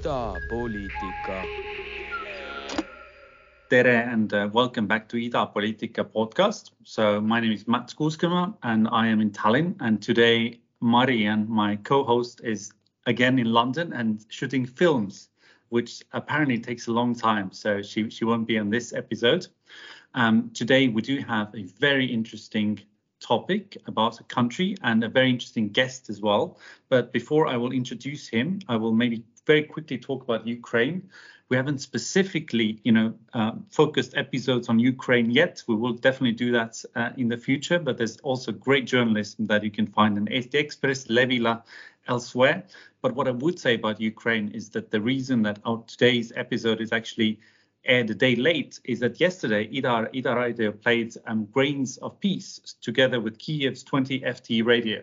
idapoliitika. Tere and uh, welcome back to Idapoliitika podcast. So my name is Mats Kuuskema and I am in Tallinn. And today Mari and my co-host is again in London and shooting films, which apparently takes a long time. So she she won't be on this episode. Um, today we do have a very interesting topic about a country and a very interesting guest as well. But before I will introduce him, I will maybe very quickly talk about Ukraine. We haven't specifically, you know, uh, focused episodes on Ukraine yet. We will definitely do that uh, in the future. But there's also great journalism that you can find in Eesti Ekspress, Levila, elsewhere. But what I would say about Ukraine is that the reason that our today's episode is actually aired a day late is that yesterday Idar Ida Radio played um, Grains of Peace together with Kiev's 20 FT radio.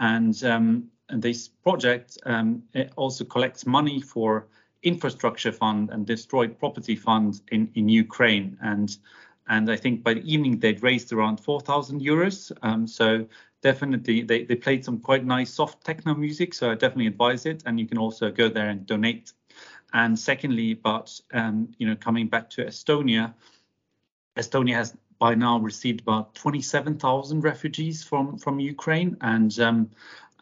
And um, and this project um, also collects money for infrastructure fund and destroyed property fund in, in Ukraine. And and I think by the evening they'd raised around 4,000 euros. Um, so definitely they, they played some quite nice soft techno music. So I definitely advise it. And you can also go there and donate. And secondly, but um, you know, coming back to Estonia, Estonia has by now received about 27,000 refugees from from Ukraine, and um,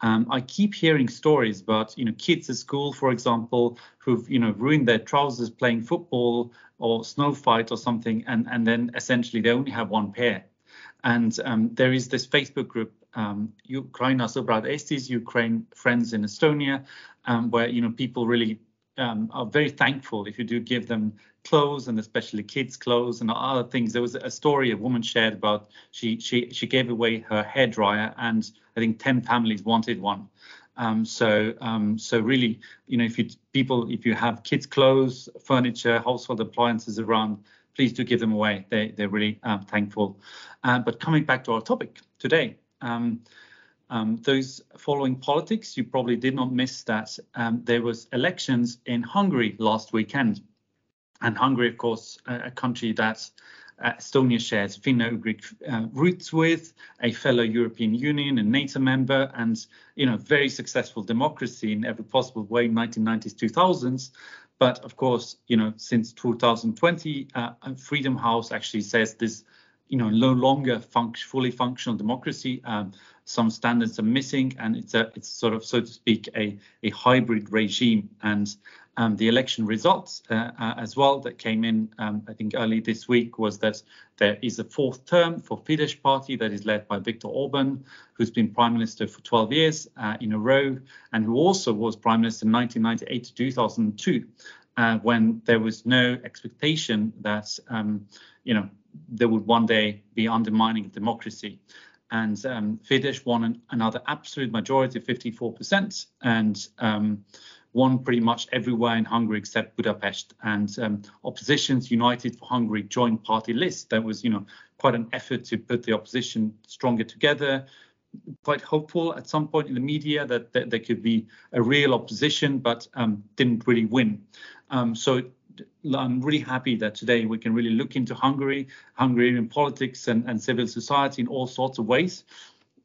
um, I keep hearing stories about you know kids at school, for example, who've you know ruined their trousers playing football or snow fight or something, and and then essentially they only have one pair. And um, there is this Facebook group, um, Ukraina Sõbrad Eestis, Ukraine Friends in Estonia, um, where you know people really um, are very thankful if you do give them clothes and especially kids' clothes and other things. There was a story a woman shared about she she she gave away her hair dryer and I think 10 families wanted one. Um, so um, so really, you know, if you people if you have kids' clothes, furniture, household appliances around, please do give them away. They they're really um, thankful. Uh, but coming back to our topic today. Um, um, those following politics, you probably did not miss that um, there was elections in Hungary last weekend. And Hungary, of course, a, a country that Estonia shares Finno-Ugric uh, roots with, a fellow European Union and NATO member, and you know, very successful democracy in every possible way, 1990s, 2000s. But of course, you know, since 2020, uh, Freedom House actually says this, you know, no longer fully functional democracy. Um, some standards are missing, and it's a it's sort of so to speak a a hybrid regime. And um, the election results uh, uh, as well that came in, um, I think early this week, was that there is a fourth term for Fidesz party that is led by Viktor Orban, who's been prime minister for 12 years uh, in a row, and who also was prime minister in 1998 to 2002. Uh, when there was no expectation that um, you know there would one day be undermining democracy and um, Fidesz won an, another absolute majority, 54%, and um, won pretty much everywhere in Hungary except Budapest. And um, opposition's United for Hungary joint party list. That was, you know, quite an effort to put the opposition stronger together. Quite hopeful at some point in the media that, that there could be a real opposition, but um, didn't really win. Um, so I'm really happy that today we can really look into Hungary, Hungarian politics and, and civil society in all sorts of ways.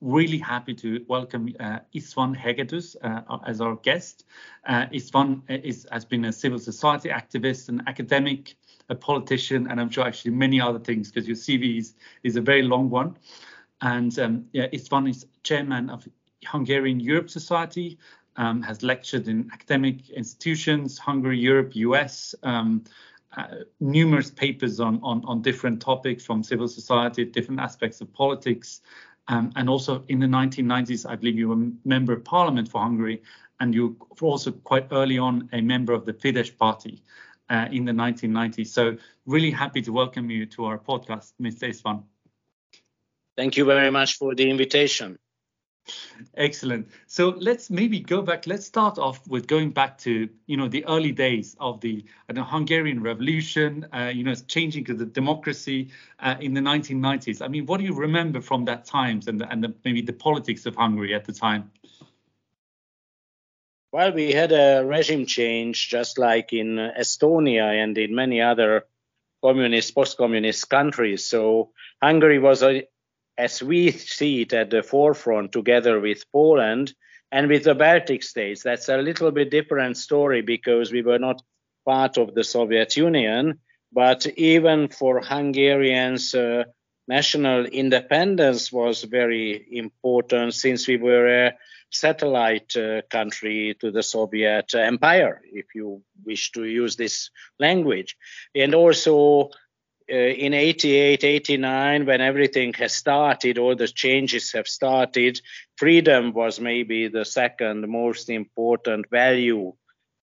Really happy to welcome uh, István Hegedűs uh, as our guest. Uh, István is, has been a civil society activist, an academic, a politician, and I'm sure actually many other things because your CV is, is a very long one. And um, yeah, István is chairman of Hungarian Europe Society, um, has lectured in academic institutions, Hungary, Europe, US, um, uh, numerous papers on, on, on different topics from civil society, different aspects of politics. Um, and also in the 1990s, I believe you were a member of parliament for Hungary, and you were also quite early on a member of the Fidesz party uh, in the 1990s. So really happy to welcome you to our podcast, Mr. István. Thank you very much for the invitation. Excellent. So let's maybe go back. Let's start off with going back to you know the early days of the, Hungarian Revolution. Uh, you know, changing to the democracy uh, in the 1990s. I mean, what do you remember from that times and the, and the, maybe the politics of Hungary at the time? Well, we had a regime change just like in Estonia and in many other communist, post-communist countries. So Hungary was a as we see it at the forefront together with Poland and with the Baltic states. That's a little bit different story because we were not part of the Soviet Union. But even for Hungarians, uh, national independence was very important since we were a satellite uh, country to the Soviet Empire, if you wish to use this language. And also, uh, in 88, 89, when everything has started, all the changes have started, freedom was maybe the second most important value.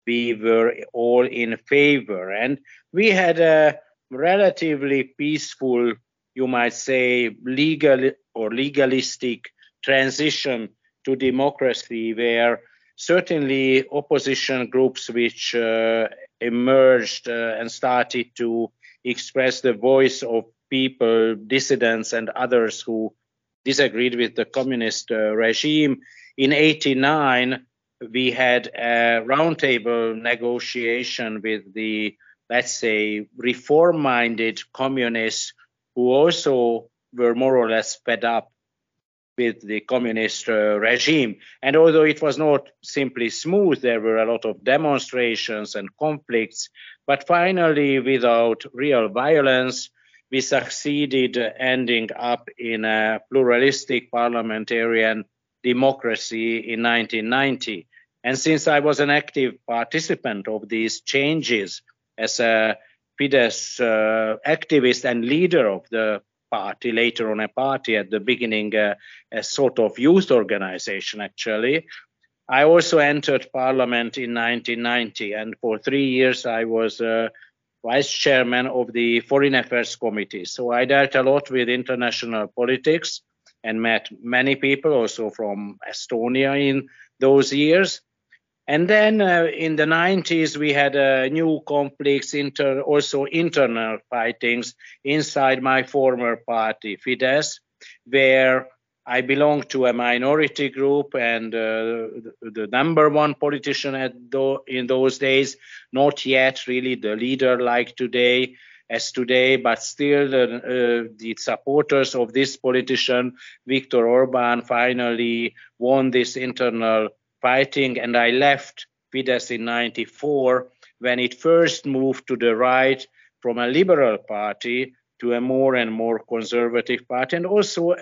We were all in favor. And we had a relatively peaceful, you might say, legal or legalistic transition to democracy, where certainly opposition groups which uh, emerged uh, and started to express the voice of people, dissidents, and others who disagreed with the communist uh, regime. In 89, we had a roundtable negotiation with the, let's say, reform minded communists who also were more or less fed up with the communist uh, regime. And although it was not simply smooth, there were a lot of demonstrations and conflicts. But finally, without real violence, we succeeded ending up in a pluralistic parliamentarian democracy in 1990. And since I was an active participant of these changes as a Fidesz uh, activist and leader of the party, later on a party, at the beginning, uh, a sort of youth organization, actually. I also entered parliament in 1990, and for three years I was uh, vice chairman of the Foreign Affairs Committee. So I dealt a lot with international politics and met many people also from Estonia in those years. And then uh, in the 90s, we had uh, new conflicts, inter, also internal fightings inside my former party, Fidesz, where I belong to a minority group and uh, the, number one politician do, in those days, not yet really the leader like today, as today, but still the, uh, the supporters of this politician, Viktor Orban, finally won this internal fighting, and I left Fidesz in 94 when it first moved to the right from a liberal party to a more and more conservative party, and also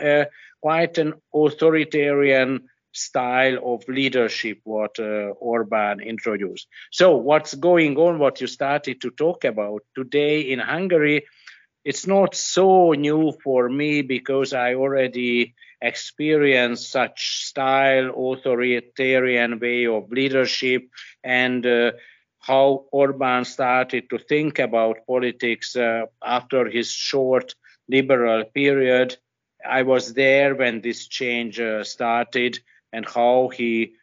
quite an authoritarian style of leadership what uh, Orban introduced. So what's going on, what you started to talk about today in Hungary, it's not so new for me because I already experienced such style, authoritarian way of leadership and uh, how Orban started to think about politics uh, after his short liberal period. I was there when this change uh, started and how he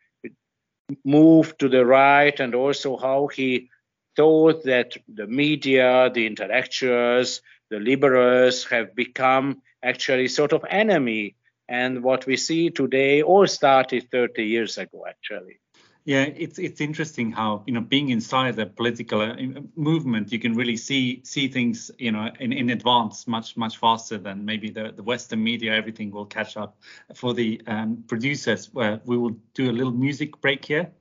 moved to the right and also how he thought that the media, the intellectuals, the liberals have become actually sort of enemy. And what we see today all started 30 years ago, actually. Yeah, it's it's interesting how you know being inside the political uh, movement, you can really see see things you know in, in advance much much faster than maybe the, the Western media. Everything will catch up. For the um, producers, where we will do a little music break here.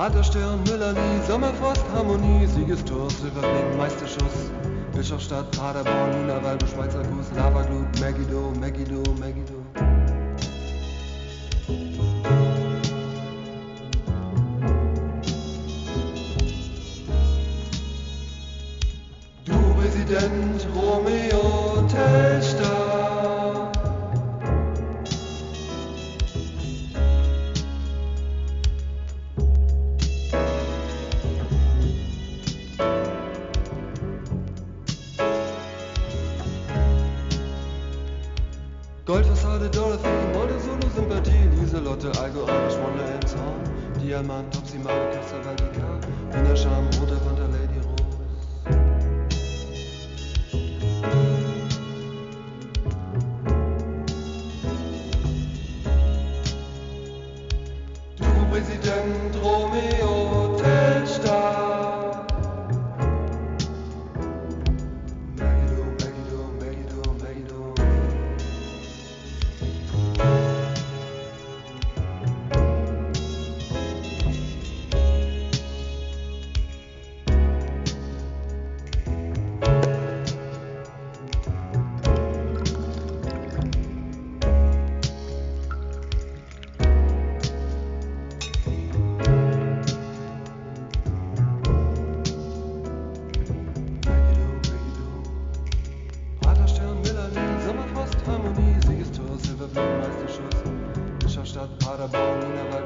Prater Stirn, Müller, Sommerfrost, Harmonie, Siegestor, Silberblick, Meisterschuss, Bischofstadt, Paderborn, Wunderwalbe, Schweizer Kuss, Lavaglut, Megiddo, Megiddo, Megiddo. Paderborn, Wienerwald,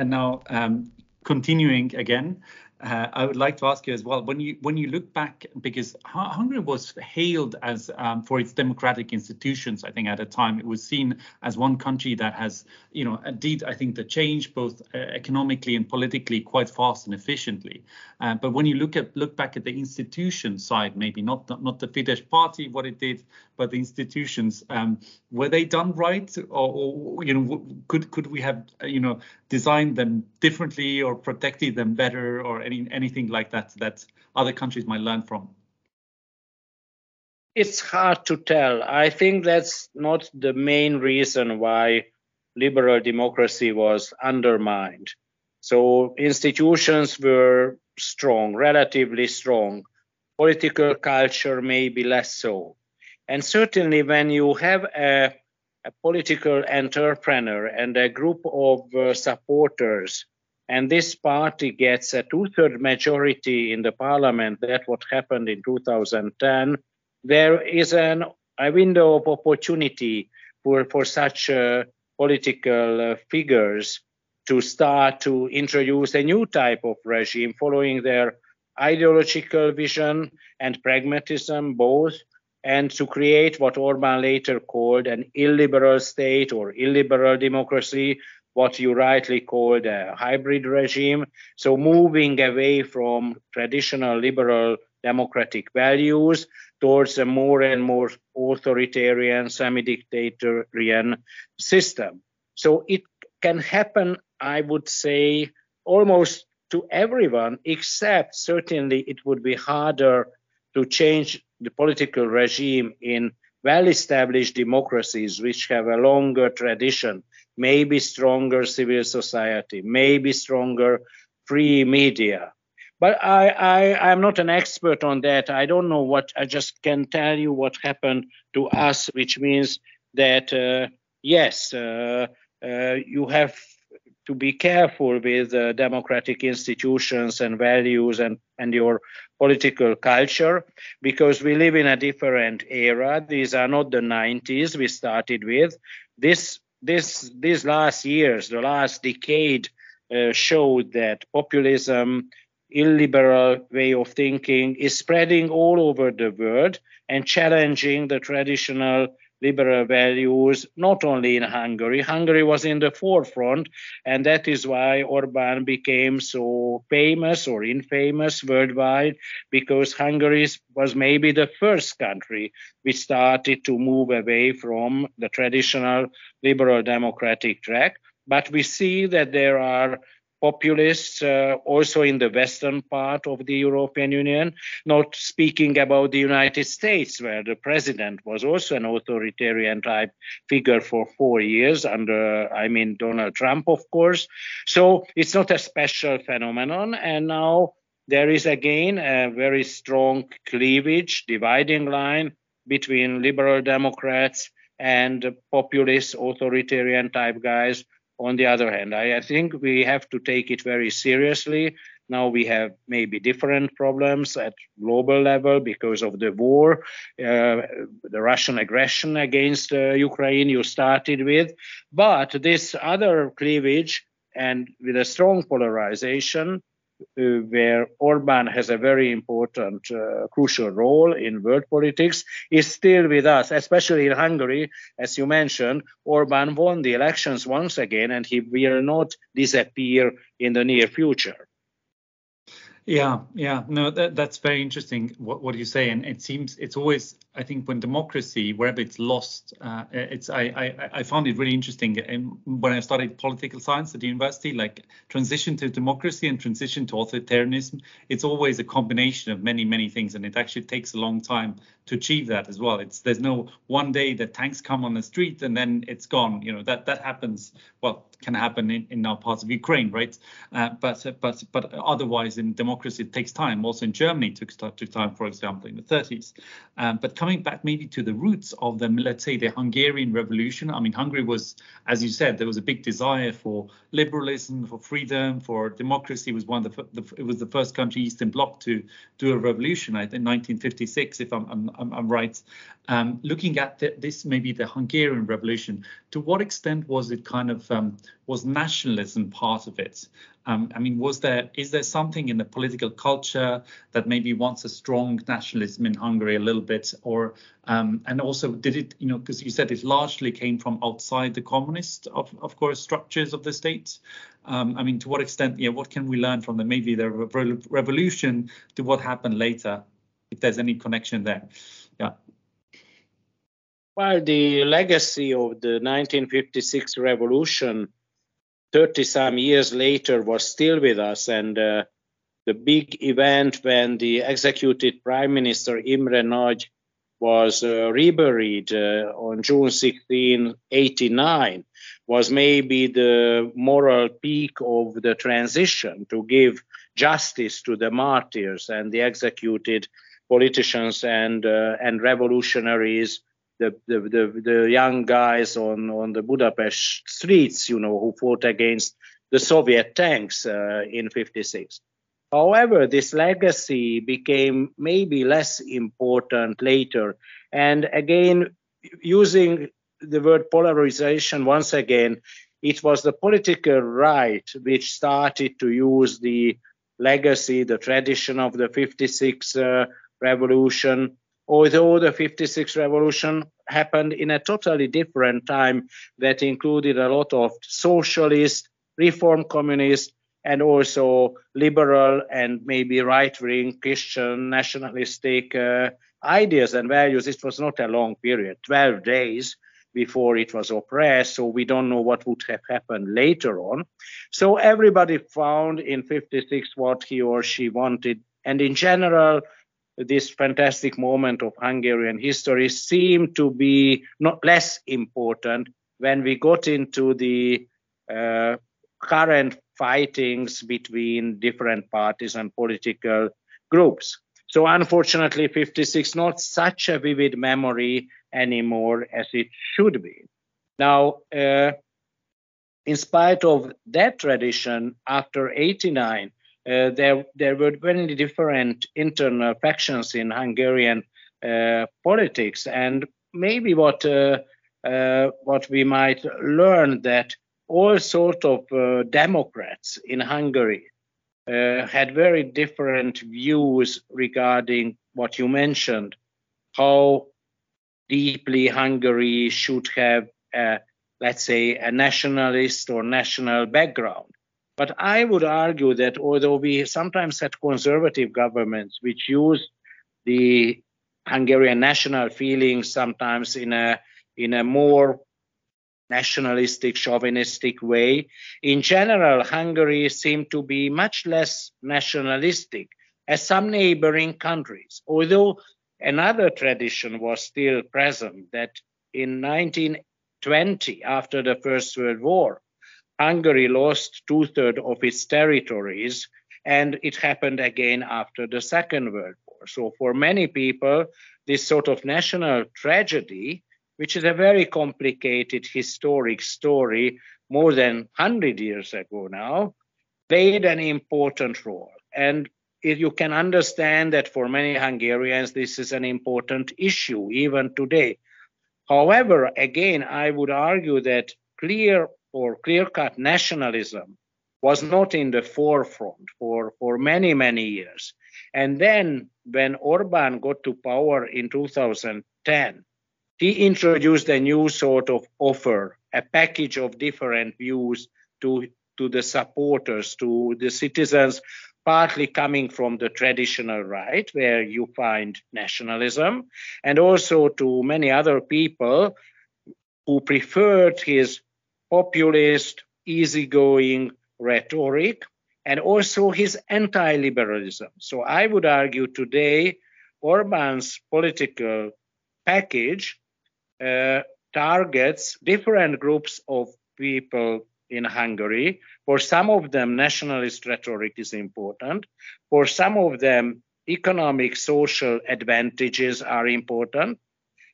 And now, um, continuing again, uh, I would like to ask you as well when you when you look back because Hungary was hailed as um, for its democratic institutions. I think at a time it was seen as one country that has you know did I think the change both uh, economically and politically quite fast and efficiently. Uh, but when you look at look back at the institution side, maybe not the, not the Fidesz party what it did, but the institutions um, were they done right or, or you know could could we have uh, you know designed them differently or protected them better or any anything like that that other countries might learn from It's hard to tell. I think that's not the main reason why liberal democracy was undermined. So institutions were strong, relatively strong. Political culture maybe less so. And certainly when you have a, a political entrepreneur and a group of uh, supporters. And this party gets a two-third majority in the parliament, that's what happened in 2010, there is an, a window of opportunity for, for such uh, political uh, figures to start to introduce a new type of regime following their ideological vision and pragmatism both and to create what Orban later called an illiberal state or illiberal democracy what you rightly called a hybrid regime. So moving away from traditional liberal democratic values towards a more and more authoritarian, semi-dictatorial system. So it can happen, I would say, almost to everyone, except certainly it would be harder to change the political regime in well-established democracies which have a longer tradition, maybe stronger civil society, maybe stronger free media. But I, I, I'm not an expert on that. I don't know what, I just can tell you what happened to us, which means that, uh, yes, uh, uh, you have to be careful with uh, democratic institutions and values and, and your political culture because we live in a different era. These are not the 90s we started with. This this these last years, the last decade, uh, showed that populism, illiberal way of thinking is spreading all over the world and challenging the traditional liberal values, not only in Hungary. Hungary was in the forefront, and that is why Orban became so famous or infamous worldwide, because Hungary was maybe the first country which started to move away from the traditional liberal democratic track. But we see that there are populists uh, also in the western part of the European Union, not speaking about the United States, where the president was also an authoritarian type figure for four years under, I mean, Donald Trump, of course. So it's not a special phenomenon. And now there is again a very strong cleavage, dividing line between liberal Democrats and populist authoritarian type guys on the other hand, I, I, think we have to take it very seriously. Now we have maybe different problems at global level because of the war, uh, the Russian aggression against uh, Ukraine you started with. But this other cleavage and with a strong polarization where Orban has a very important, uh, crucial role in world politics, is still with us, especially in Hungary. As you mentioned, Orban won the elections once again, and he will not disappear in the near future. Yeah, yeah, no, that, that's very interesting. What, what you say, and it seems it's always, I think, when democracy, wherever it's lost, uh, it's. I, I I found it really interesting and when I studied political science at the university, like transition to democracy and transition to authoritarianism. It's always a combination of many many things, and it actually takes a long time to achieve that as well. It's there's no one day that tanks come on the street and then it's gone. You know that that happens. Well, can happen in, in our parts of Ukraine, right? Uh, but but but otherwise in democracy it takes time. Also in Germany it took, took time, for example, in the 30s. Um, but coming back maybe to the roots of the let's say the Hungarian Revolution. I mean Hungary was, as you said, there was a big desire for liberalism, for freedom, for democracy. It was one of the, the it was the first country Eastern Bloc to do a revolution. I think 1956, if I'm I'm, I'm right. Um, looking at the, this maybe the Hungarian Revolution, to what extent was it kind of um, was nationalism part of it? Um, I mean, was there is there something in the political culture that maybe wants a strong nationalism in Hungary a little bit, or um, and also did it, you know, because you said it largely came from outside the communist, of, of course, structures of the state. Um, I mean, to what extent, yeah, what can we learn from the maybe the re- revolution to what happened later, if there's any connection there? Yeah. Well, the legacy of the 1956 revolution 30 some years later was still with us. And uh, the big event when the executed Prime Minister Imre Nagy was uh, reburied uh, on June 16, 89, was maybe the moral peak of the transition to give justice to the martyrs and the executed politicians and uh, and revolutionaries the, the, the, the young guys on, on the Budapest streets, you know, who fought against the Soviet tanks uh, in 56. However, this legacy became maybe less important later. And again, using the word polarization once again, it was the political right which started to use the legacy, the tradition of the 56 uh, revolution although the 56 revolution happened in a totally different time that included a lot of socialist, reform communist, and also liberal and maybe right-wing Christian nationalistic uh, ideas and values. It was not a long period, 12 days before it was oppressed, so we don't know what would have happened later on. So everybody found in 56 what he or she wanted, and in general, this fantastic moment of Hungarian history seemed to be not less important when we got into the uh, current fightings between different parties and political groups. So unfortunately, 56 not such a vivid memory anymore as it should be. Now, uh, in spite of that tradition, after 89, uh, there there were very different internal factions in Hungarian uh, politics, and maybe what uh, uh, what we might learn that all sort of Democrats in Hungary had very different views regarding what you mentioned, how deeply Hungary should have, let's say, a nationalist or national background. But I would argue that although we sometimes had conservative governments which used the Hungarian national feelings sometimes in a in a more nationalistic, chauvinistic way. In general, Hungary seemed to be much less nationalistic as some neighboring countries, although another tradition was still present that in 1920, after the First World War, Hungary lost two thirds of its territories, and it happened again after the Second World War. So, for many people, this sort of national tragedy which is a very complicated historic story more than 100 years ago now, played an important role. And if you can understand that for many Hungarians, this is an important issue even today. However, again, I would argue that clear or clear cut nationalism was not in the forefront for, for many, many years. And then when Orban got to power in 2010, he introduced a new sort of offer, a package of different views to, to the supporters, to the citizens, partly coming from the traditional right, where you find nationalism, and also to many other people who preferred his populist, easygoing rhetoric, and also his anti liberalism. So I would argue today Orban's political package uh, targets different groups of people in Hungary. For some of them, nationalist rhetoric is important. For some of them, economic, social advantages are important.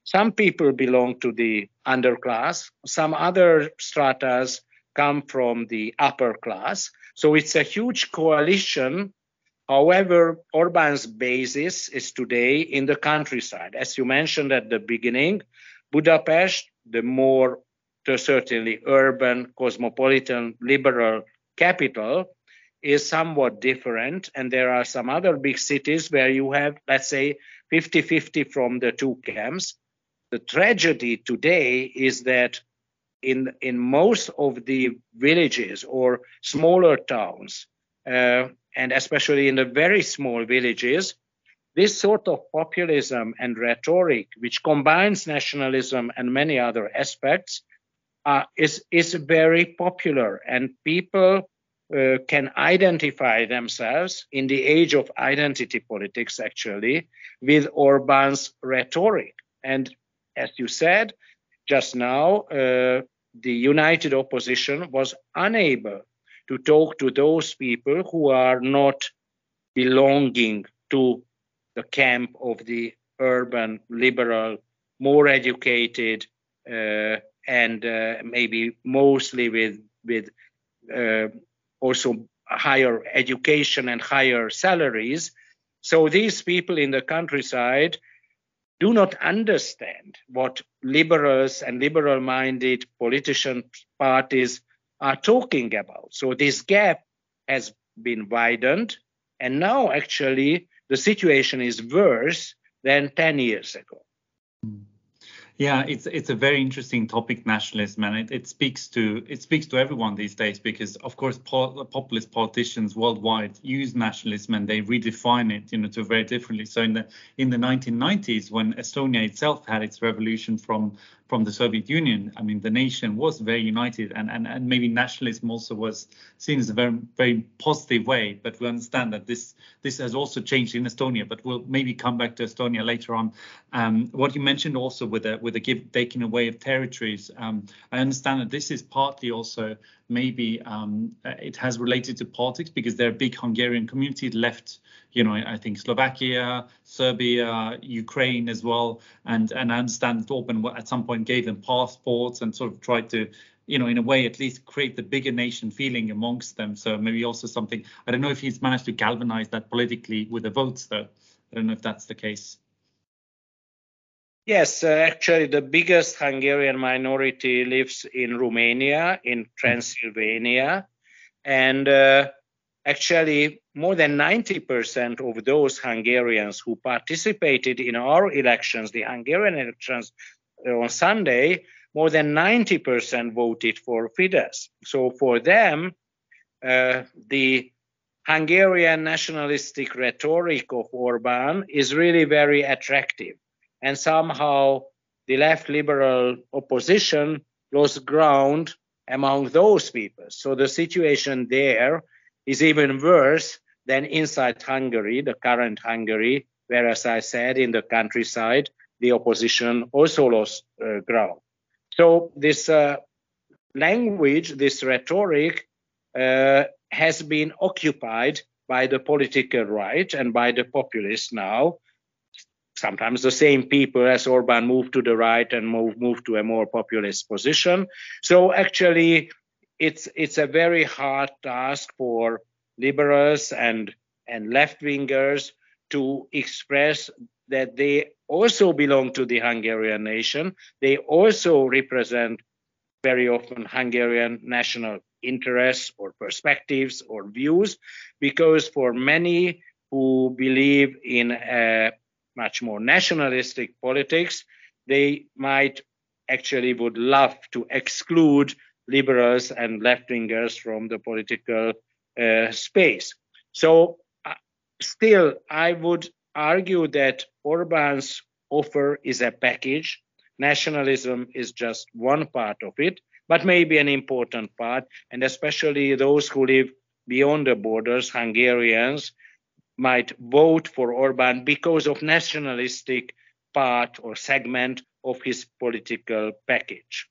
Some people belong to the underclass. Some other stratas come from the upper class. So it's a huge coalition. However, Orban's basis is today in the countryside. As you mentioned at the beginning, Budapest, the more certainly urban, cosmopolitan, liberal capital, is somewhat different. And there are some other big cities where you have, let's say, 50 50 from the two camps. The tragedy today is that in, in most of the villages or smaller towns, uh, and especially in the very small villages, this sort of populism and rhetoric, which combines nationalism and many other aspects, uh, is, is very popular, and people uh, can identify themselves in the age of identity politics, actually, with Orban's rhetoric. And as you said just now, uh, the united opposition was unable to talk to those people who are not belonging to the camp of the urban liberal, more educated, uh, and uh, maybe mostly with with uh, also higher education and higher salaries. So these people in the countryside do not understand what liberals and liberal-minded politician parties are talking about. So this gap has been widened, and now actually the situation is worse than 10 years ago. Yeah, it's it's a very interesting topic, nationalism, and it, it speaks to it speaks to everyone these days because, of course, po- populist politicians worldwide use nationalism and they redefine it, you know, to very differently. So in the in the 1990s, when Estonia itself had its revolution from from the Soviet Union. I mean, the nation was very united, and, and, and maybe nationalism also was seen as a very very positive way. But we understand that this this has also changed in Estonia. But we'll maybe come back to Estonia later on. Um, what you mentioned also with the with the give, taking away of territories, um, I understand that this is partly also maybe um, it has related to politics because there are big Hungarian communities left. You know, I think Slovakia, Serbia, Ukraine as well, and and I understand that Orban at some point gave them passports and sort of tried to you know, in a way, at least create the bigger nation feeling amongst them. So maybe also something. I don't know if he's managed to galvanize that politically with the votes, though. I don't know if that's the case. Yes, uh, actually, the biggest Hungarian minority lives in Romania, in Transylvania. And uh, actually, more than 90% of those Hungarians who participated in our elections, the Hungarian elections uh, on Sunday, more than 90% voted for Fidesz. So for them, uh, the Hungarian nationalistic rhetoric of Orban is really very attractive. And somehow the left liberal opposition lost ground among those people. So the situation there is even worse than inside Hungary, the current Hungary, where, as I said, in the countryside, the opposition also lost uh, ground. So this uh, language, this rhetoric, uh, has been occupied by the political right and by the populists now. Sometimes the same people as Orban moved to the right and move move to a more populist position. So actually, it's it's a very hard task for liberals and and left wingers to express that they also belong to the Hungarian nation. They also represent very often Hungarian national interests or perspectives or views, because for many who believe in a much more nationalistic politics, they might actually would love to exclude liberals and left wingers from the political uh, space. So, uh, still, I would argue that Orban's offer is a package. Nationalism is just one part of it but maybe an important part, and especially those who live beyond the borders, Hungarians, might vote for Orban because of nationalistic part or segment of his political package.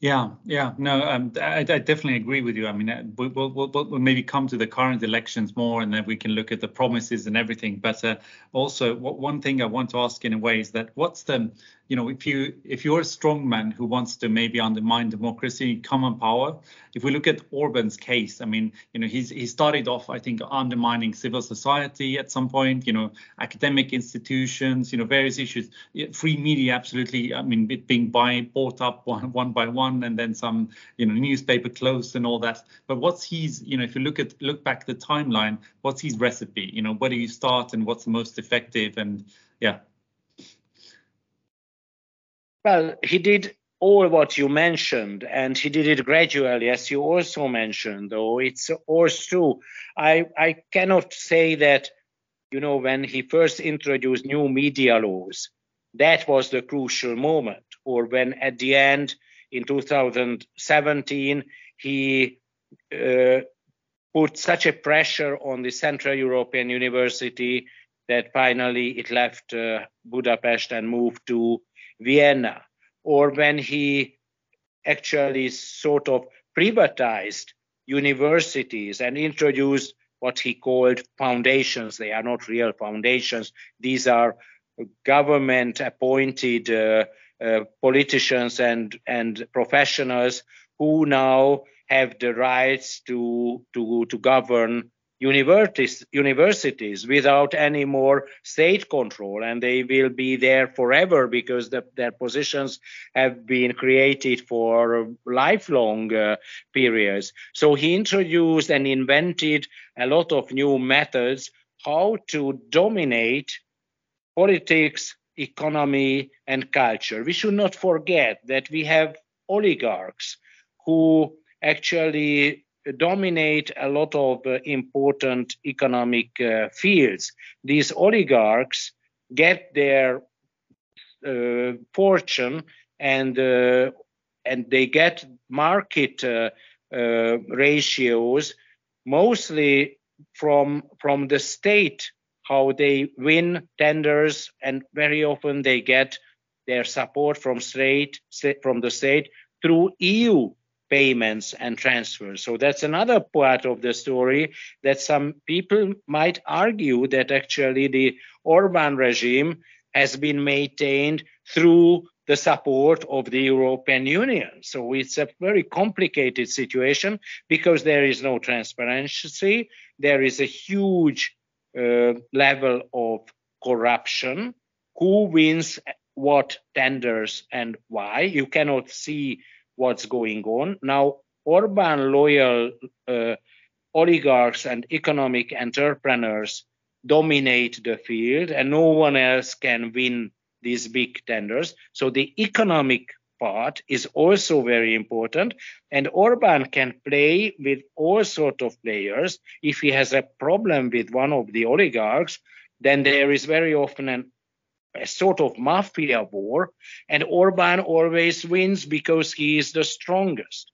Yeah, yeah, no, um, I, I, definitely agree with you. I mean, uh, we'll, we'll, we'll, maybe come to the current elections more, and then we can look at the promises and everything. But uh, also, what, one thing I want to ask in a way is that what's the you know, if you if you're a strong man who wants to maybe undermine democracy, common power. If we look at Orban's case, I mean, you know, he's he started off, I think, undermining civil society at some point. You know, academic institutions, you know, various issues, free media, absolutely. I mean, being by bought up one one by one, and then some, you know, newspaper closed and all that. But what's his, you know, if you look at look back the timeline, what's his recipe? You know, where do you start and what's the most effective? And yeah. Well, he did all what you mentioned, and he did it gradually, as you also mentioned, though it's also. I, I cannot say that, you know, when he first introduced new media laws, that was the crucial moment, or when at the end in 2017 he uh, put such a pressure on the Central European University that finally it left uh, Budapest and moved to Vienna, or when he actually sort of privatized universities and introduced what he called foundations. They are not real foundations. These are government appointed uh, uh, politicians and, and professionals who now have the rights to, to, to govern universities, universities without any more state control, and they will be there forever because the, their positions have been created for lifelong uh, periods. So he introduced and invented a lot of new methods how to dominate politics, economy, and culture. We should not forget that we have oligarchs who actually dominate a lot of uh, important economic uh, fields. These oligarchs get their uh, fortune and uh, and they get market uh, uh, ratios mostly from from the state how they win tenders and very often they get their support from state from the state through EU payments and transfers. So that's another part of the story that some people might argue that actually the Orban regime has been maintained through the support of the European Union. So it's a very complicated situation because there is no transparency, there is a huge level of corruption. Who wins what tenders and why. You cannot see what's going on. Now, Orban loyal uh, oligarchs and economic entrepreneurs dominate the field, and no one else can win these big tenders. So the economic part is also very important. And Orban can play with all sort of players. If he has a problem with one of the oligarchs, then there is very often an, a sort of mafia war, and Orban always wins because he is the strongest.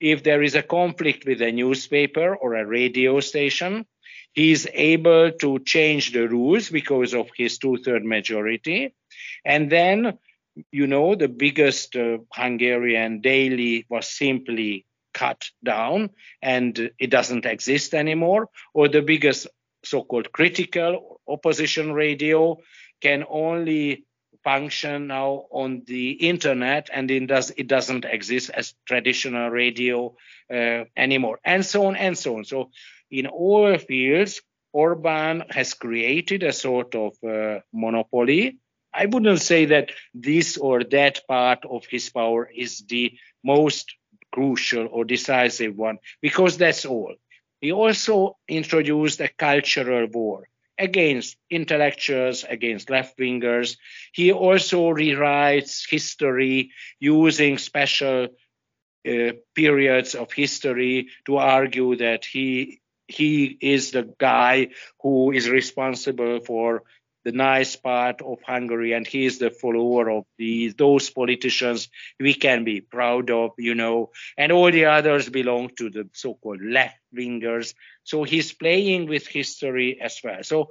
If there is a conflict with a newspaper or a radio station, he is able to change the rules because of his two-third majority. And then you know, the biggest uh, Hungarian daily was simply cut down and it doesn't exist anymore, or the biggest so-called critical opposition radio can only function now on the internet and it, does, it doesn't exist as traditional radio uh, anymore and so on and so on. So in all fields orban has created a sort of uh, monopoly I wouldn't say that this or that part of his power is the most crucial or decisive one, because that's all. He also introduced a cultural war against intellectuals, against left wingers. He also rewrites history using special uh, periods of history to argue that he he is the guy who is responsible for the nice part of Hungary, and he is the follower of the, those politicians we can be proud of, you know, and all the others belong to the so-called left wingers. So he's playing with history as well. So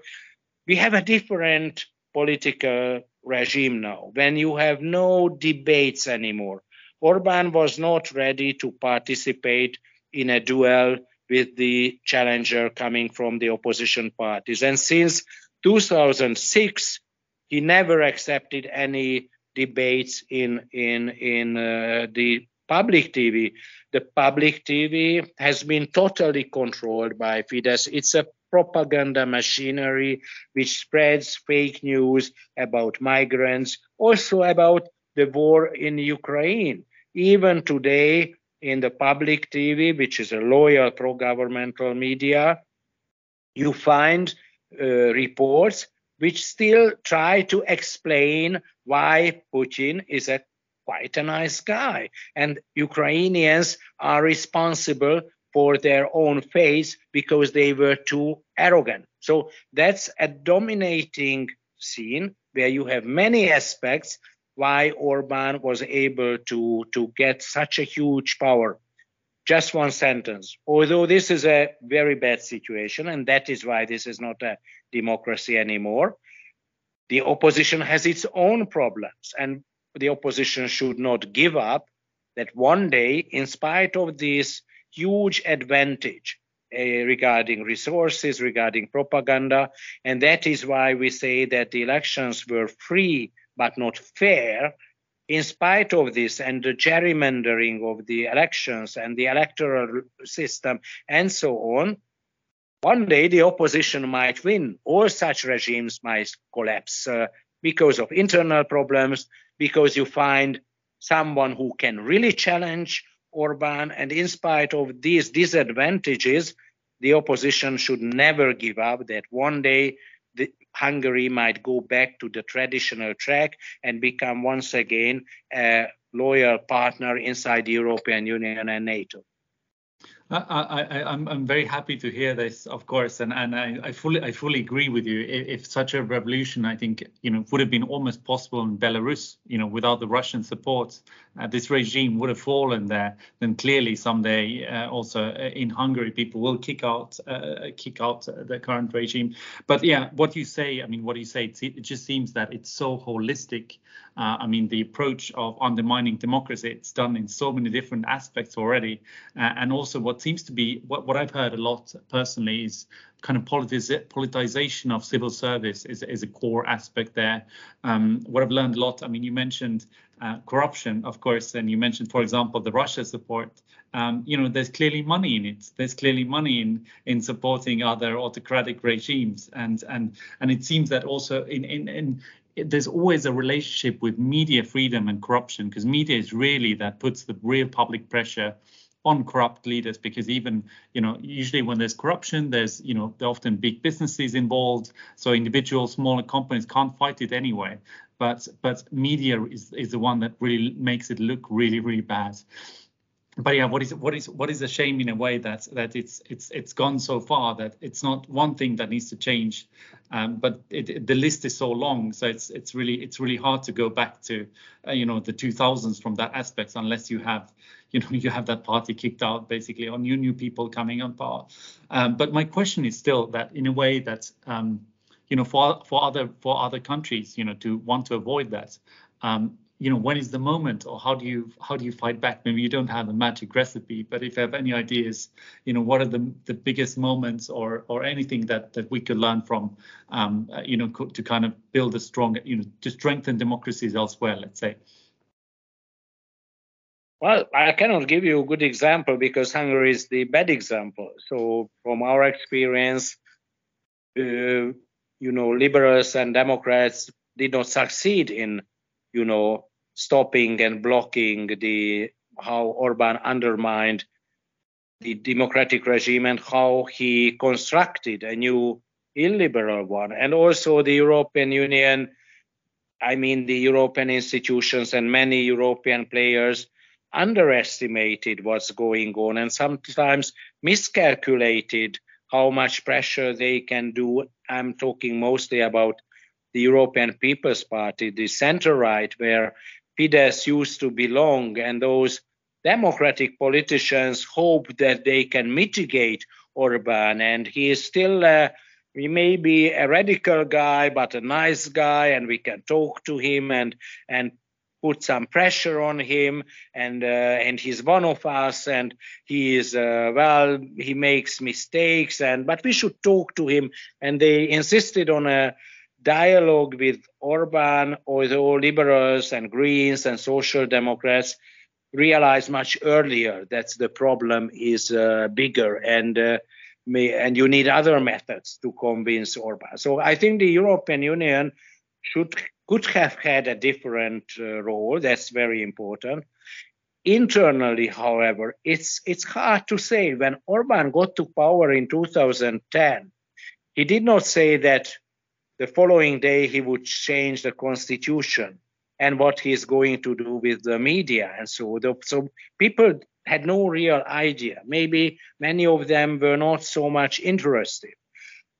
we have a different political regime now when you have no debates anymore. Orban was not ready to participate in a duel with the challenger coming from the opposition parties. And since 2006, he never accepted any debates in in in uh, the public TV. The public TV has been totally controlled by Fidesz. It's a propaganda machinery which spreads fake news about migrants, also about the war in Ukraine. Even today, in the public TV, which is a loyal pro governmental media, you find Uh, reports which still try to explain why Putin is a quite a nice guy and Ukrainians are responsible for their own fate because they were too arrogant. So that's a dominating scene where you have many aspects why Orban was able to, to get such a huge power just one sentence. Although this is a very bad situation, and that is why this is not a democracy anymore, the opposition has its own problems, and the opposition should not give up that one day, in spite of this huge advantage uh, regarding resources, regarding propaganda, and that is why we say that the elections were free but not fair, in spite of this and the gerrymandering of the elections and the electoral system and so on, one day the opposition might win. All such regimes might collapse uh, because of internal problems, because you find someone who can really challenge Orban. And in spite of these disadvantages, the opposition should never give up that one day Hungary might go back to the traditional track and become once again a loyal partner inside the European Union and NATO. I, am I'm, I'm very happy to hear this, of course, and and I, I fully I fully agree with you. If, such a revolution, I think you know, would have been almost possible in Belarus, you know, without the Russian support, uh, this regime would have fallen there. Then clearly someday, uh, also uh, in Hungary, people will kick out uh, kick out the current regime. But yeah, what you say, I mean, what you say, it just seems that it's so holistic. Uh, I mean, the approach of undermining democracy, it's done in so many different aspects already, uh, and also what seems to be what, what I've heard a lot personally is kind of politiz- politicization of civil service is, is a core aspect there. Um, what I've learned a lot, I mean, you mentioned uh, corruption, of course, and you mentioned, for example, the Russia support. Um, you know, there's clearly money in it. There's clearly money in in supporting other autocratic regimes, and and and it seems that also in in in there's always a relationship with media freedom and corruption because media is really that puts the real public pressure on corrupt leaders because even you know usually when there's corruption there's you know there often big businesses involved so individual smaller companies can't fight it anyway. But but media is is the one that really makes it look really really bad but yeah, what is what is what is a shame in a way that that it's it's it's gone so far that it's not one thing that needs to change, um, but it, the list is so long, so it's it's really it's really hard to go back to uh, you know the 2000s from that aspect unless you have you know you have that party kicked out basically or new new people coming on power. Um, but my question is still that in a way that um, you know for for other for other countries you know to want to avoid that. Um, you know when is the moment or how do you how do you fight back? Maybe you don't have a magic recipe but if you have any ideas you know what are the the biggest moments or or anything that that we could learn from um, uh, you know to kind of build a strong you know to strengthen democracies elsewhere let's say? Well i cannot give you a good example because hungary is the bad example. So from our experience uh, you know liberals and democrats did not succeed in you know, stopping and blocking the how Orban undermined the democratic regime and how he constructed a new illiberal one. And also the European Union, I mean, the European institutions and many European players underestimated what's going on and sometimes miscalculated how much pressure they can do. I'm talking mostly about the European People's Party, the center right, where Fidesz used to belong, and those democratic politicians hope that they can mitigate Orban, and he is still. Uh, he may be a radical guy, but a nice guy, and we can talk to him and and put some pressure on him and uh, and he's one of us and he is uh, well he makes mistakes and but we should talk to him and they insisted on a dialogue with Orban, or although liberals and Greens and Social Democrats realized much earlier that the problem is uh, bigger and uh, and you need other methods to convince Orban. So I think the European Union should could have had a different uh, role. That's very important. Internally, however, it's it's hard to say. When Orban got to power in 2010, he did not say that the following day he would change the constitution and what he's going to do with the media and so the, so people had no real idea. Maybe many of them were not so much interested.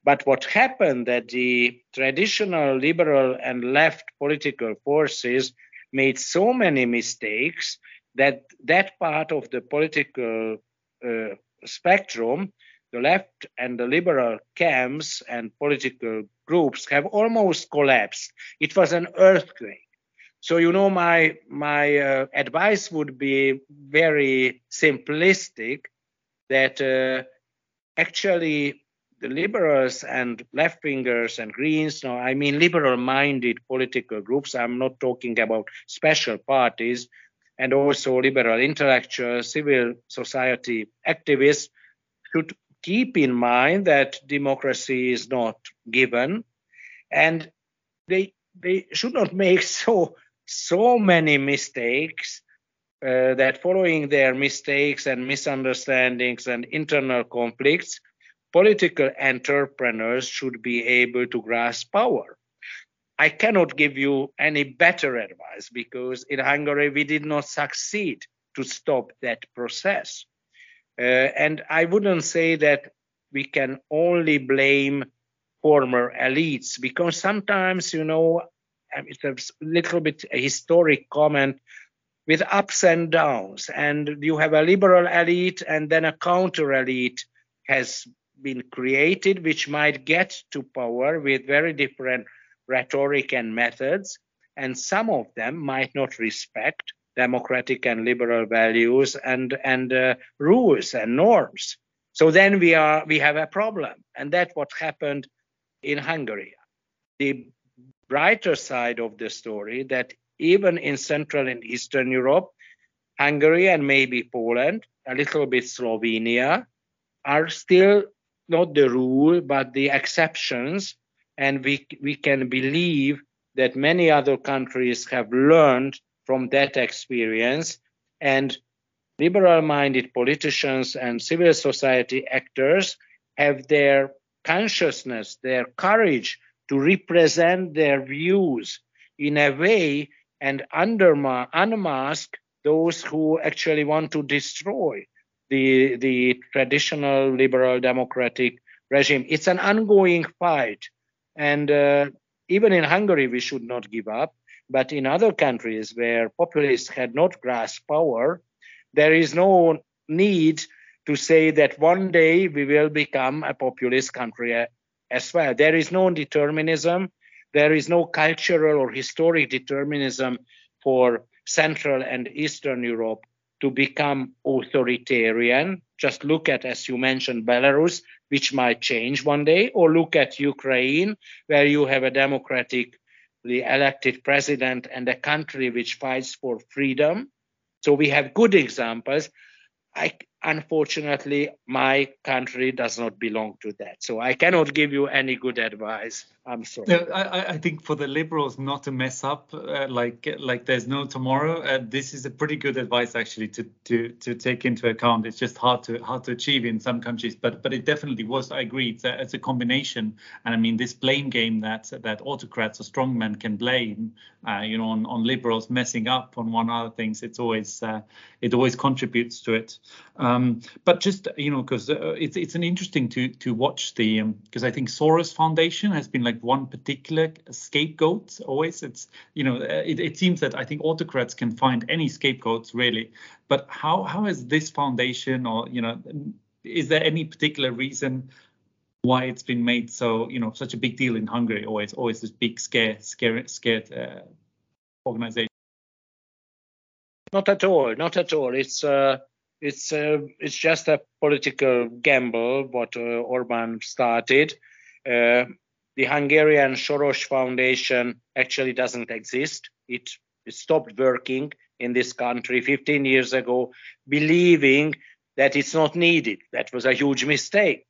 But what happened that the traditional liberal and left political forces made so many mistakes that that part of the political uh, spectrum the left and the liberal camps and political groups have almost collapsed. It was an earthquake. So you know, my my uh, advice would be very simplistic. That uh, actually the liberals and left wingers and greens no i mean liberal minded political groups i'm not talking about special parties and also liberal intellectuals civil society activists should keep in mind that democracy is not given and they they should not make so so many mistakes uh, that following their mistakes and misunderstandings and internal conflicts political entrepreneurs should be able to grasp power. I cannot give you any better advice because in hungary we did not succeed to stop that process Uh, and I wouldn't say that we can only blame former elites because sometimes, you know, um, it's a little bit a historic comment with ups and downs. And you have a liberal elite and then a counter elite has been created, which might get to power with very different rhetoric and methods. And some of them might not respect democratic and liberal values and and uh, rules and norms. So then we are we have a problem, and that's what happened in Hungary. The brighter side of the story that even in Central and Eastern Europe, Hungary and maybe Poland, a little bit Slovenia, are still not the rule but the exceptions, and we we can believe that many other countries have learned from that experience and liberal minded politicians and civil society actors have their consciousness, their courage to represent their views in a way and underma- unmask those who actually want to destroy the, the traditional liberal democratic regime. It's an ongoing fight. And uh, even in Hungary, we should not give up. But in other countries where populists had not grasped power, there is no need to say that one day we will become a populist country uh, as well. There is no determinism. There is no cultural or historic determinism for Central and Eastern Europe to become authoritarian. Just look at, as you mentioned, Belarus, which might change one day, or look at Ukraine, where you have a democratically elected president and a country which fights for freedom. So we have good examples. I, unfortunately, my country does not belong to that. So I cannot give you any good advice. I'm sorry. I, I think for the liberals not to mess up, uh, like like there's no tomorrow. Uh, this is a pretty good advice actually to to to take into account. It's just hard to hard to achieve in some countries, but but it definitely was. I agree. It's a, it's a combination, and I mean this blame game that that autocrats or strongmen can blame, uh, you know, on, on liberals messing up on one other things. It's always uh, it always contributes to it. Um, but just you know, because uh, it's it's an interesting to to watch the because um, I think Soros Foundation has been like one particular scapegoat. Always, it's you know, uh, it, it seems that I think autocrats can find any scapegoats really. But how how has this foundation, or you know, is there any particular reason? why it's been made so you know such a big deal in Hungary always always this big scare scare scared uh, organization not at all not at all it's uh, it's uh, it's just a political gamble what uh, Orban started. Uh, the Hungarian Soros Foundation actually doesn't exist. It, it stopped working in this country 15 years ago, believing that it's not needed. That was a huge mistake.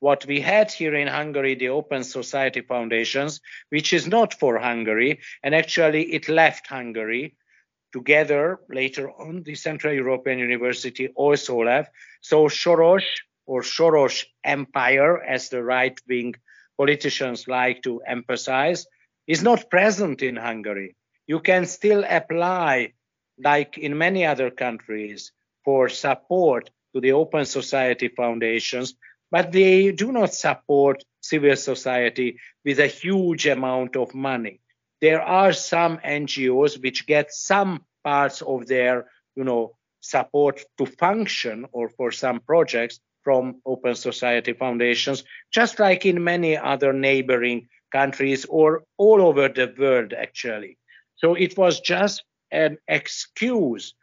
What we had here in Hungary, the Open Society Foundations, which is not for Hungary, and actually it left Hungary together later on the Central European University also left. So Soros or Soros Empire, as the right wing politicians like to emphasize, is not present in Hungary. You can still apply, like in many other countries, for support to the Open Society foundations, but they do not support civil society with a huge amount of money there are some NGOs which get some parts of their, you know, support to function or for some projects from open society foundations, just like in many other neighboring countries or all over the world, actually. So it was just an excuse,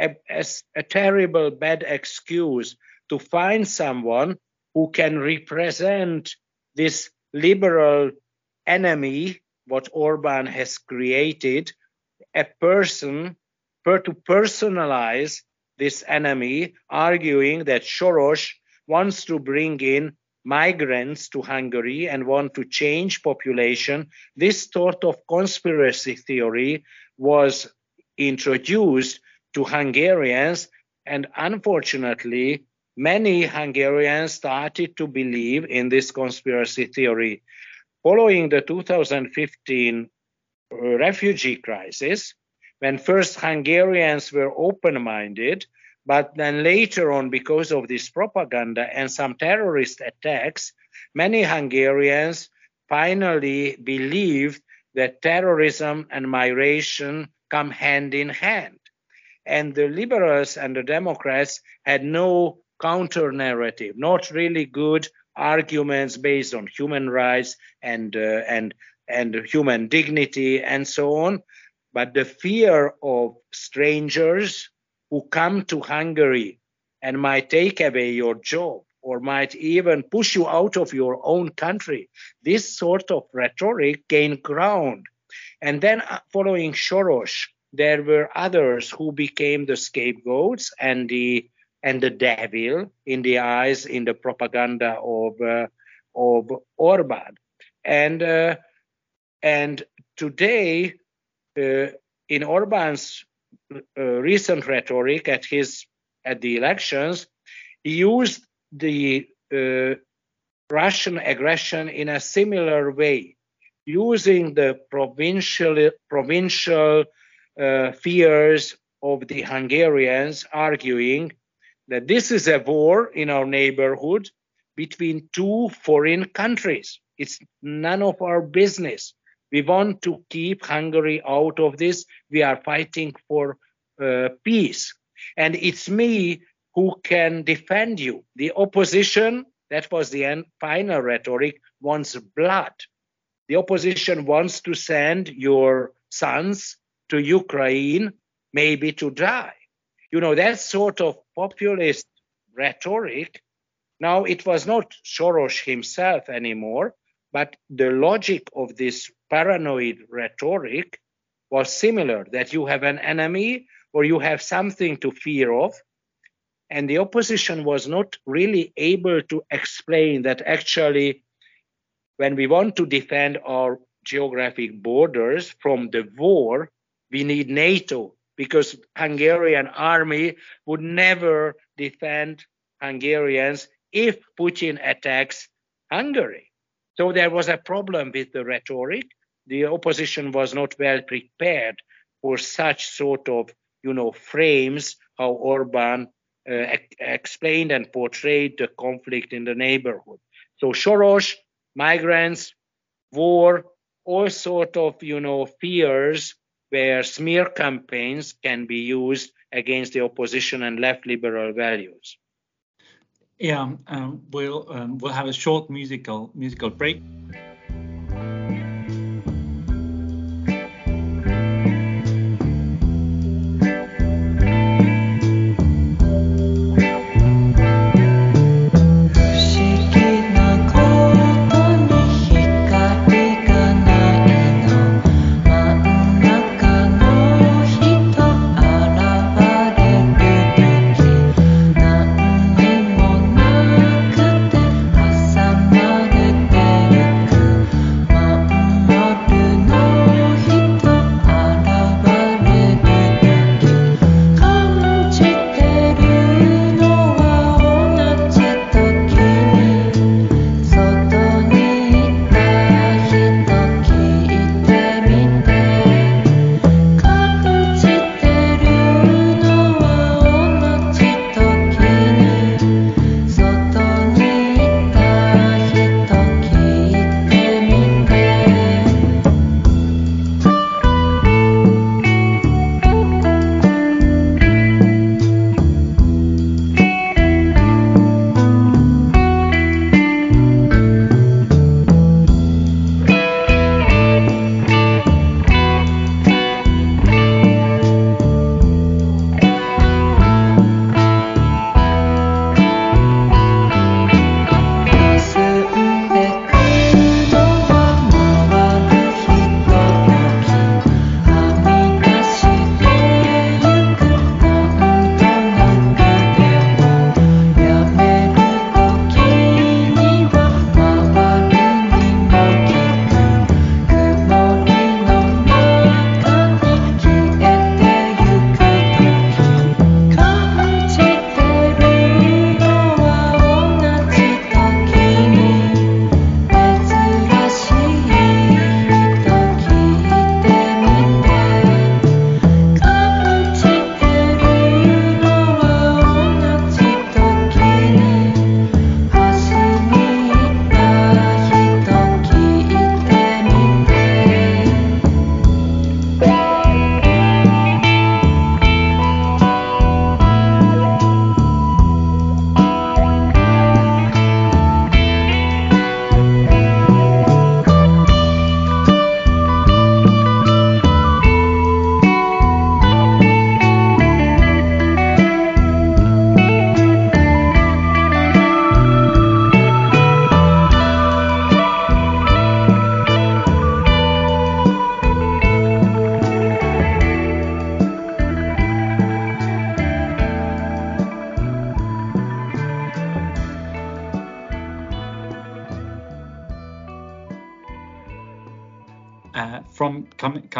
a, a, a terrible, bad excuse to find someone who can represent this liberal enemy what Orban has created, a person per to personalize this enemy, arguing that Soros wants to bring in migrants to Hungary and want to change population. This sort of conspiracy theory was introduced to Hungarians, and unfortunately, many Hungarians started to believe in this conspiracy theory. Following the 2015 uh, refugee crisis, when first Hungarians were open minded, but then later on, because of this propaganda and some terrorist attacks, many Hungarians finally believed that terrorism and migration come hand in hand. And the liberals and the Democrats had no counter narrative, not really good arguments based on human rights and uh, and and human dignity and so on. But the fear of strangers who come to Hungary and might take away your job or might even push you out of your own country this sort of rhetoric gained ground. And then uh, following Soros there were others who became the scapegoats and the and the devil in the eyes in the propaganda of uh, of Orban, and uh, and today, uh, in Orban's uh, recent rhetoric at his at the elections, he used the uh, Russian aggression in a similar way, using the provincial provincial uh, fears of the Hungarians, arguing that this is a war in our neighborhood between two foreign countries. It's none of our business. We want to keep Hungary out of this. We are fighting for uh, peace. And it's me who can defend you. The opposition, that was the end, final rhetoric, wants blood. The opposition wants to send your sons to Ukraine, maybe to die. You know, that sort of populist rhetoric. Now, it was not Soros himself anymore, but the logic of this paranoid rhetoric was similar that you have an enemy or you have something to fear of. And the opposition was not really able to explain that actually, when we want to defend our geographic borders from the war, we need NATO because Hungarian army would never defend Hungarians if Putin attacks Hungary. So there was a problem with the rhetoric. The opposition was not well prepared for such sort of, you know, frames how Orban uh, ex- explained and portrayed the conflict in the neighborhood. So Soros, migrants, war, all sort of, you know, fears where smear campaigns can be used against the opposition and left liberal values. Yeah, um, we'll um, we'll have a short musical musical break.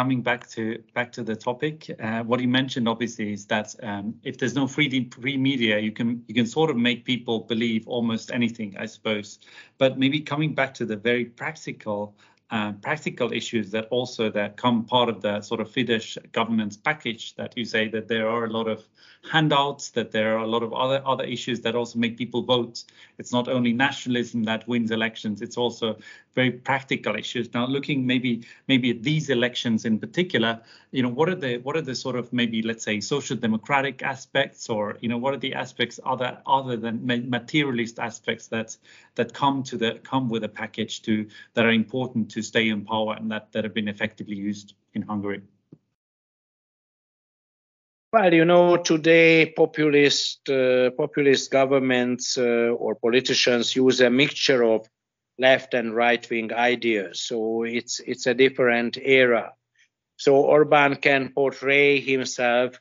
Coming back to back to the topic, uh, what he mentioned obviously is that um, if there's no free free media, you can you can sort of make people believe almost anything, I suppose. But maybe coming back to the very practical uh, practical issues that also that come part of the sort of Fidesz governance package that you say that there are a lot of handouts, that there are a lot of other other issues that also make people vote. It's not only nationalism that wins elections, it's also very practical issues. Now, looking maybe maybe at these elections in particular, you know, what are the what are the sort of maybe let's say social democratic aspects, or you know, what are the aspects other other than materialist aspects that that come to the come with a package to that are important to stay in power and that that have been effectively used in Hungary. Well, you know, today populist uh, populist governments uh, or politicians use a mixture of left and right wing ideas. So it's it's a different era. So Orban can portray himself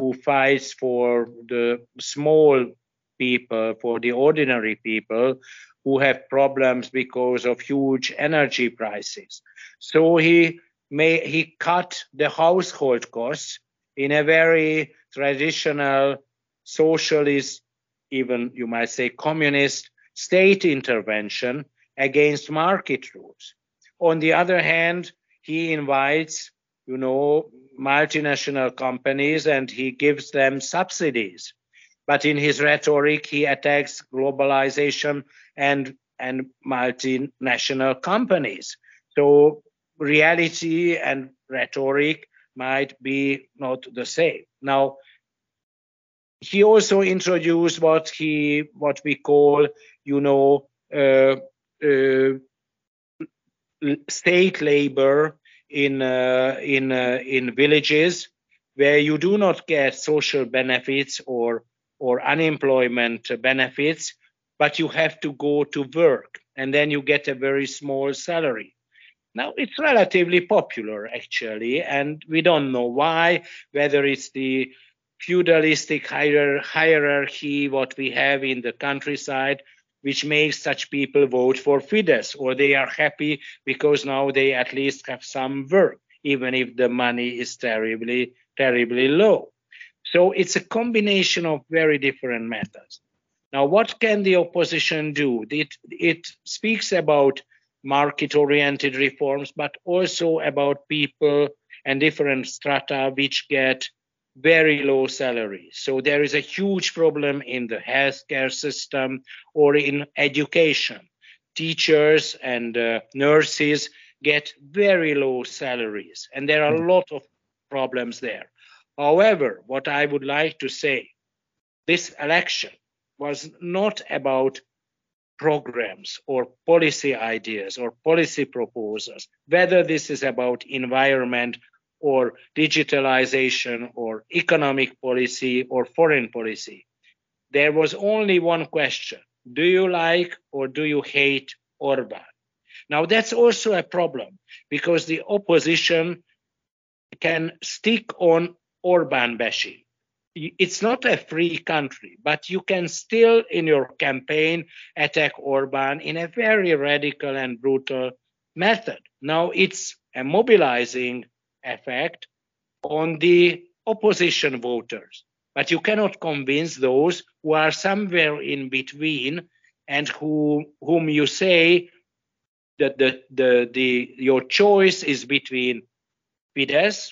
who fights for the small people, for the ordinary people who have problems because of huge energy prices. So he may he cut the household costs in a very traditional socialist, even you might say communist state intervention against market rules. On the other hand, he invites, you know, multinational companies and he gives them subsidies. But in his rhetoric, he attacks globalization and, and multinational companies. So reality and rhetoric might be not the same. Now, he also introduced what he what we call, you know, uh, uh, state labor in uh, in uh, in villages where you do not get social benefits or or unemployment benefits, but you have to go to work and then you get a very small salary. Now it's relatively popular actually, and we don't know why, whether it's the feudalistic hierarchy what we have in the countryside which makes such people vote for Fidesz, or they are happy because now they at least have some work, even if the money is terribly, terribly low. So it's a combination of very different methods. Now, what can the opposition do? It, it speaks about market oriented reforms, but also about people and different strata which get very low salaries. So there is a huge problem in the healthcare system or in education. Teachers and uh, nurses get very low salaries, and there are a lot of problems there. However, what I would like to say, this election was not about programs or policy ideas or policy proposals, whether this is about environment or digitalization or economic policy or foreign policy. There was only one question Do you like or do you hate Orban? Now, that's also a problem because the opposition can stick on Orban bashing. It's not a free country, but you can still, in your campaign, attack Orban in a very radical and brutal method. Now, it's a mobilizing effect on the opposition voters. But you cannot convince those who are somewhere in between and who whom you say that the, the, the your choice is between Fidesz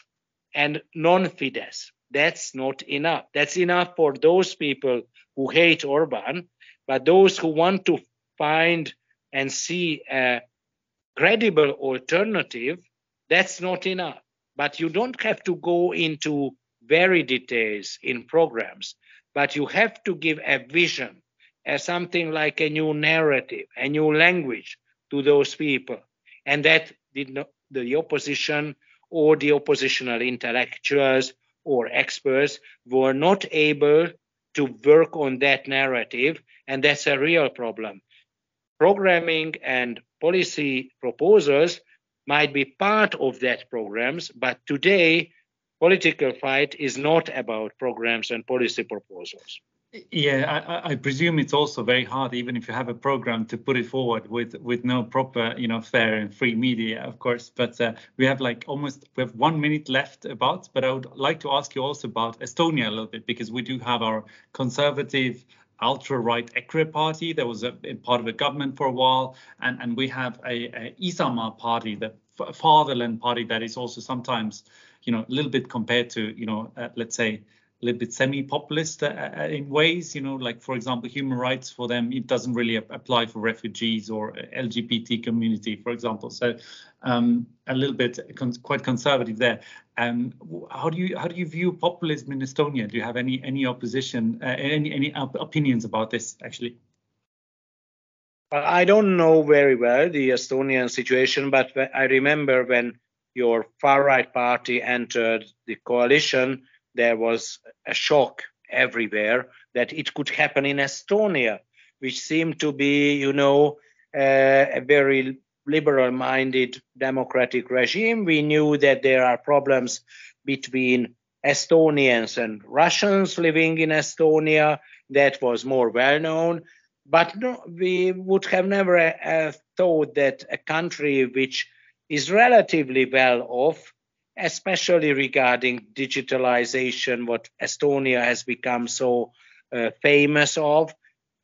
and non-Fidesz. That's not enough. That's enough for those people who hate Orban, but those who want to find and see a credible alternative, that's not enough. But you don't have to go into very details in programs, but you have to give a vision as something like a new narrative, a new language to those people. And that did not, the opposition or the oppositional intellectuals or experts were not able to work on that narrative, and that's a real problem. Programming and policy proposals might be part of that programs, but today political fight is not about programs and policy proposals. Yeah, I, I, presume it's also very hard, even if you have a program, to put it forward with with no proper, you know, fair and free media, of course. But uh, we have like almost we have one minute left about. But I would like to ask you also about Estonia a little bit because we do have our conservative ultra-right EKRE party that was a, a, part of a government for a while, and and we have a, a Isamaa party, the fatherland party that is also sometimes, you know, a little bit compared to, you know, uh, let's say a little bit semi-populist uh, uh, in ways, you know, like for example, human rights for them, it doesn't really apply for refugees or LGBT community, for example. So um, a little bit con- quite conservative there. Um, how do you how do you view populism in Estonia? Do you have any any opposition, uh, any any op- opinions about this actually? I don't know very well the Estonian situation, but I remember when your far right party entered the coalition there was a shock everywhere that it could happen in Estonia, which seemed to be, you know, uh, a very liberal minded democratic regime. We knew that there are problems between Estonians and Russians living in Estonia. That was more well known. But no, we would have never uh, thought that a country which is relatively well off especially regarding digitalization, what Estonia has become so uh, famous of,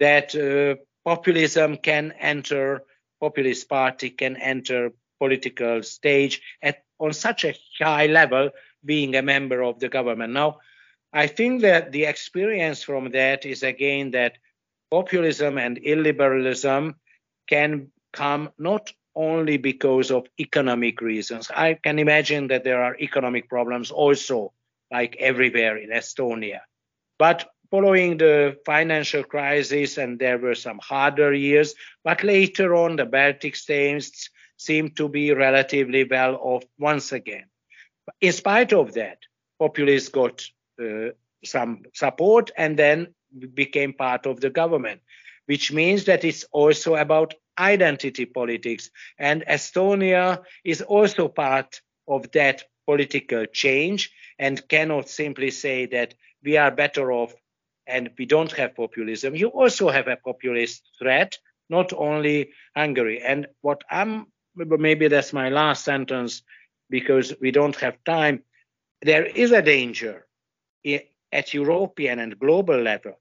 that uh, populism can enter, populist party can enter political stage at on such a high level, being a member of the government. Now, I think that the experience from that is again that populism and illiberalism can come not only because of economic reasons. I can imagine that there are economic problems also, like everywhere in Estonia. But following the financial crisis, and there were some harder years, but later on, the Baltic states seemed to be relatively well off once again. In spite of that, populists got uh, some support and then became part of the government, which means that it's also about identity politics. And Estonia is also part of that political change and cannot simply say that we are better off and we don't have populism. You also have a populist threat, not only Hungary. And what I'm, maybe that's my last sentence because we don't have time. There is a danger at European and global level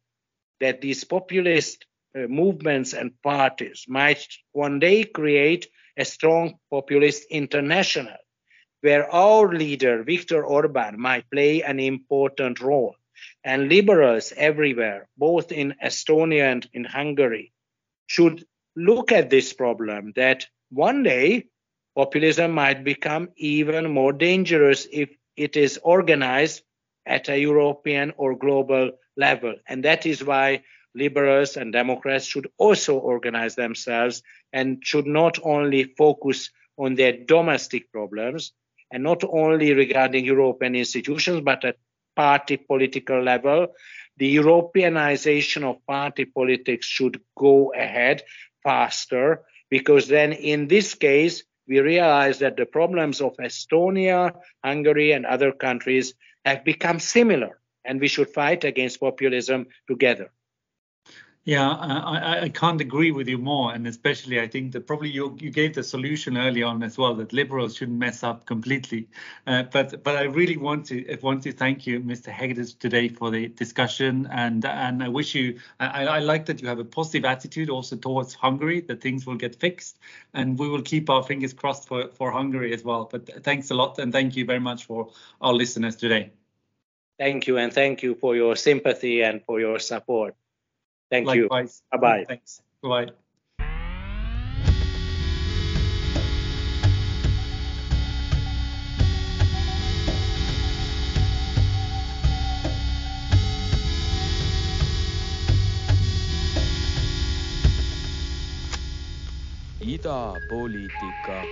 that these populist Uh, movements and parties might one day create a strong populist international where our leader, Viktor Orban, might play an important role. And liberals everywhere, both in Estonia and in Hungary, should look at this problem that one day populism might become even more dangerous if it is organized at a European or global level. And that is why liberals and Democrats should also organize themselves and should not only focus on their domestic problems and not only regarding European institutions, but at party political level. The Europeanization of party politics should go ahead faster because then in this case, we realize that the problems of Estonia, Hungary, and other countries have become similar, and we should fight against populism together. Yeah, I, I can't agree with you more, and especially I think that probably you you gave the solution early on as well that liberals shouldn't mess up completely. Uh, but but I really want to want to thank you, Mr. Hegedus, today for the discussion, and and I wish you I, I like that you have a positive attitude also towards Hungary that things will get fixed, and we will keep our fingers crossed for for Hungary as well. But thanks a lot, and thank you very much for our listeners today. Thank you, and thank you for your sympathy and for your support. Thank Likewise. you. Bye bye. Thanks. Bye. idapoliitika